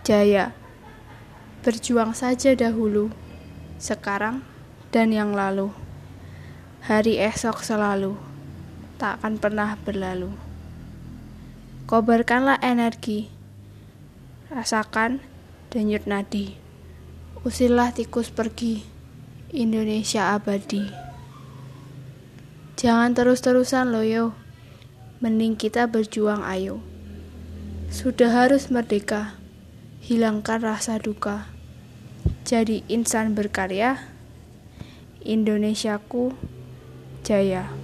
Jaya. Berjuang saja dahulu, sekarang dan yang lalu. Hari esok selalu tak akan pernah berlalu. Kobarkanlah energi, rasakan denyut nadi. Usirlah tikus pergi, Indonesia abadi. Jangan terus-terusan loyo, mending kita berjuang ayo. Sudah harus merdeka, hilangkan rasa duka. Jadi insan berkarya, Indonesiaku jaya.